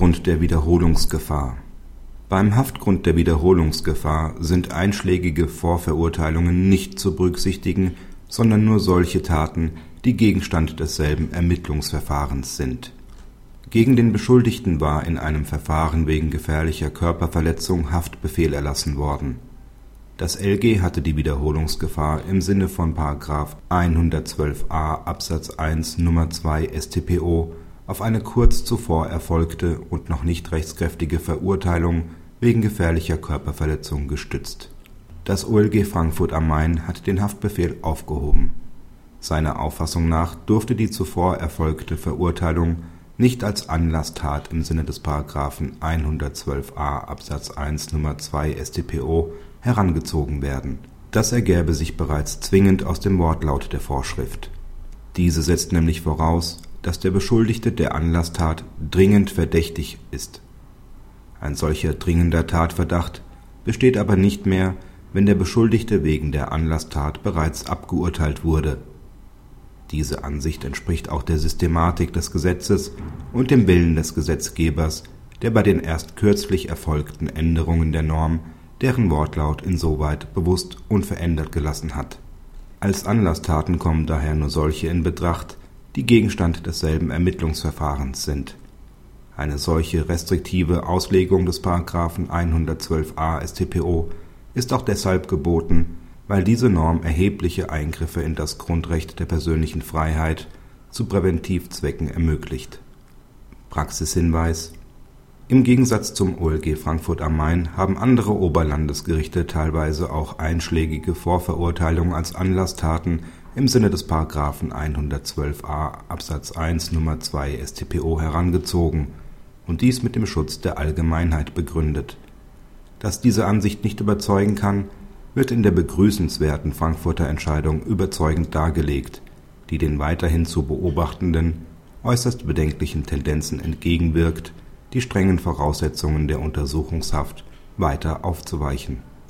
Haftgrund der Wiederholungsgefahr Beim Haftgrund der Wiederholungsgefahr sind einschlägige Vorverurteilungen nicht zu berücksichtigen, sondern nur solche Taten, die Gegenstand desselben Ermittlungsverfahrens sind. Gegen den Beschuldigten war in einem Verfahren wegen gefährlicher Körperverletzung Haftbefehl erlassen worden. Das LG hatte die Wiederholungsgefahr im Sinne von § 112a Absatz 1 Nr. 2 StPO auf eine kurz zuvor erfolgte und noch nicht rechtskräftige Verurteilung wegen gefährlicher Körperverletzung gestützt. Das OLG Frankfurt am Main hat den Haftbefehl aufgehoben. Seiner Auffassung nach durfte die zuvor erfolgte Verurteilung nicht als Anlasstat im Sinne des § 112a Absatz 1 Nr. 2 StPO herangezogen werden. Das ergäbe sich bereits zwingend aus dem Wortlaut der Vorschrift. Diese setzt nämlich voraus dass der Beschuldigte der Anlasstat dringend verdächtig ist. Ein solcher dringender Tatverdacht besteht aber nicht mehr, wenn der Beschuldigte wegen der Anlasstat bereits abgeurteilt wurde. Diese Ansicht entspricht auch der Systematik des Gesetzes und dem Willen des Gesetzgebers, der bei den erst kürzlich erfolgten Änderungen der Norm deren Wortlaut insoweit bewusst unverändert gelassen hat. Als Anlasstaten kommen daher nur solche in Betracht, die Gegenstand desselben Ermittlungsverfahrens sind. Eine solche restriktive Auslegung des § 112a StPO ist auch deshalb geboten, weil diese Norm erhebliche Eingriffe in das Grundrecht der persönlichen Freiheit zu Präventivzwecken ermöglicht. Praxishinweis Im Gegensatz zum OLG Frankfurt am Main haben andere Oberlandesgerichte teilweise auch einschlägige Vorverurteilungen als Anlasstaten im Sinne des § 112a Absatz 1 Nr. 2 StPO herangezogen und dies mit dem Schutz der Allgemeinheit begründet. Dass diese Ansicht nicht überzeugen kann, wird in der begrüßenswerten Frankfurter Entscheidung überzeugend dargelegt, die den weiterhin zu beobachtenden, äußerst bedenklichen Tendenzen entgegenwirkt, die strengen Voraussetzungen der Untersuchungshaft weiter aufzuweichen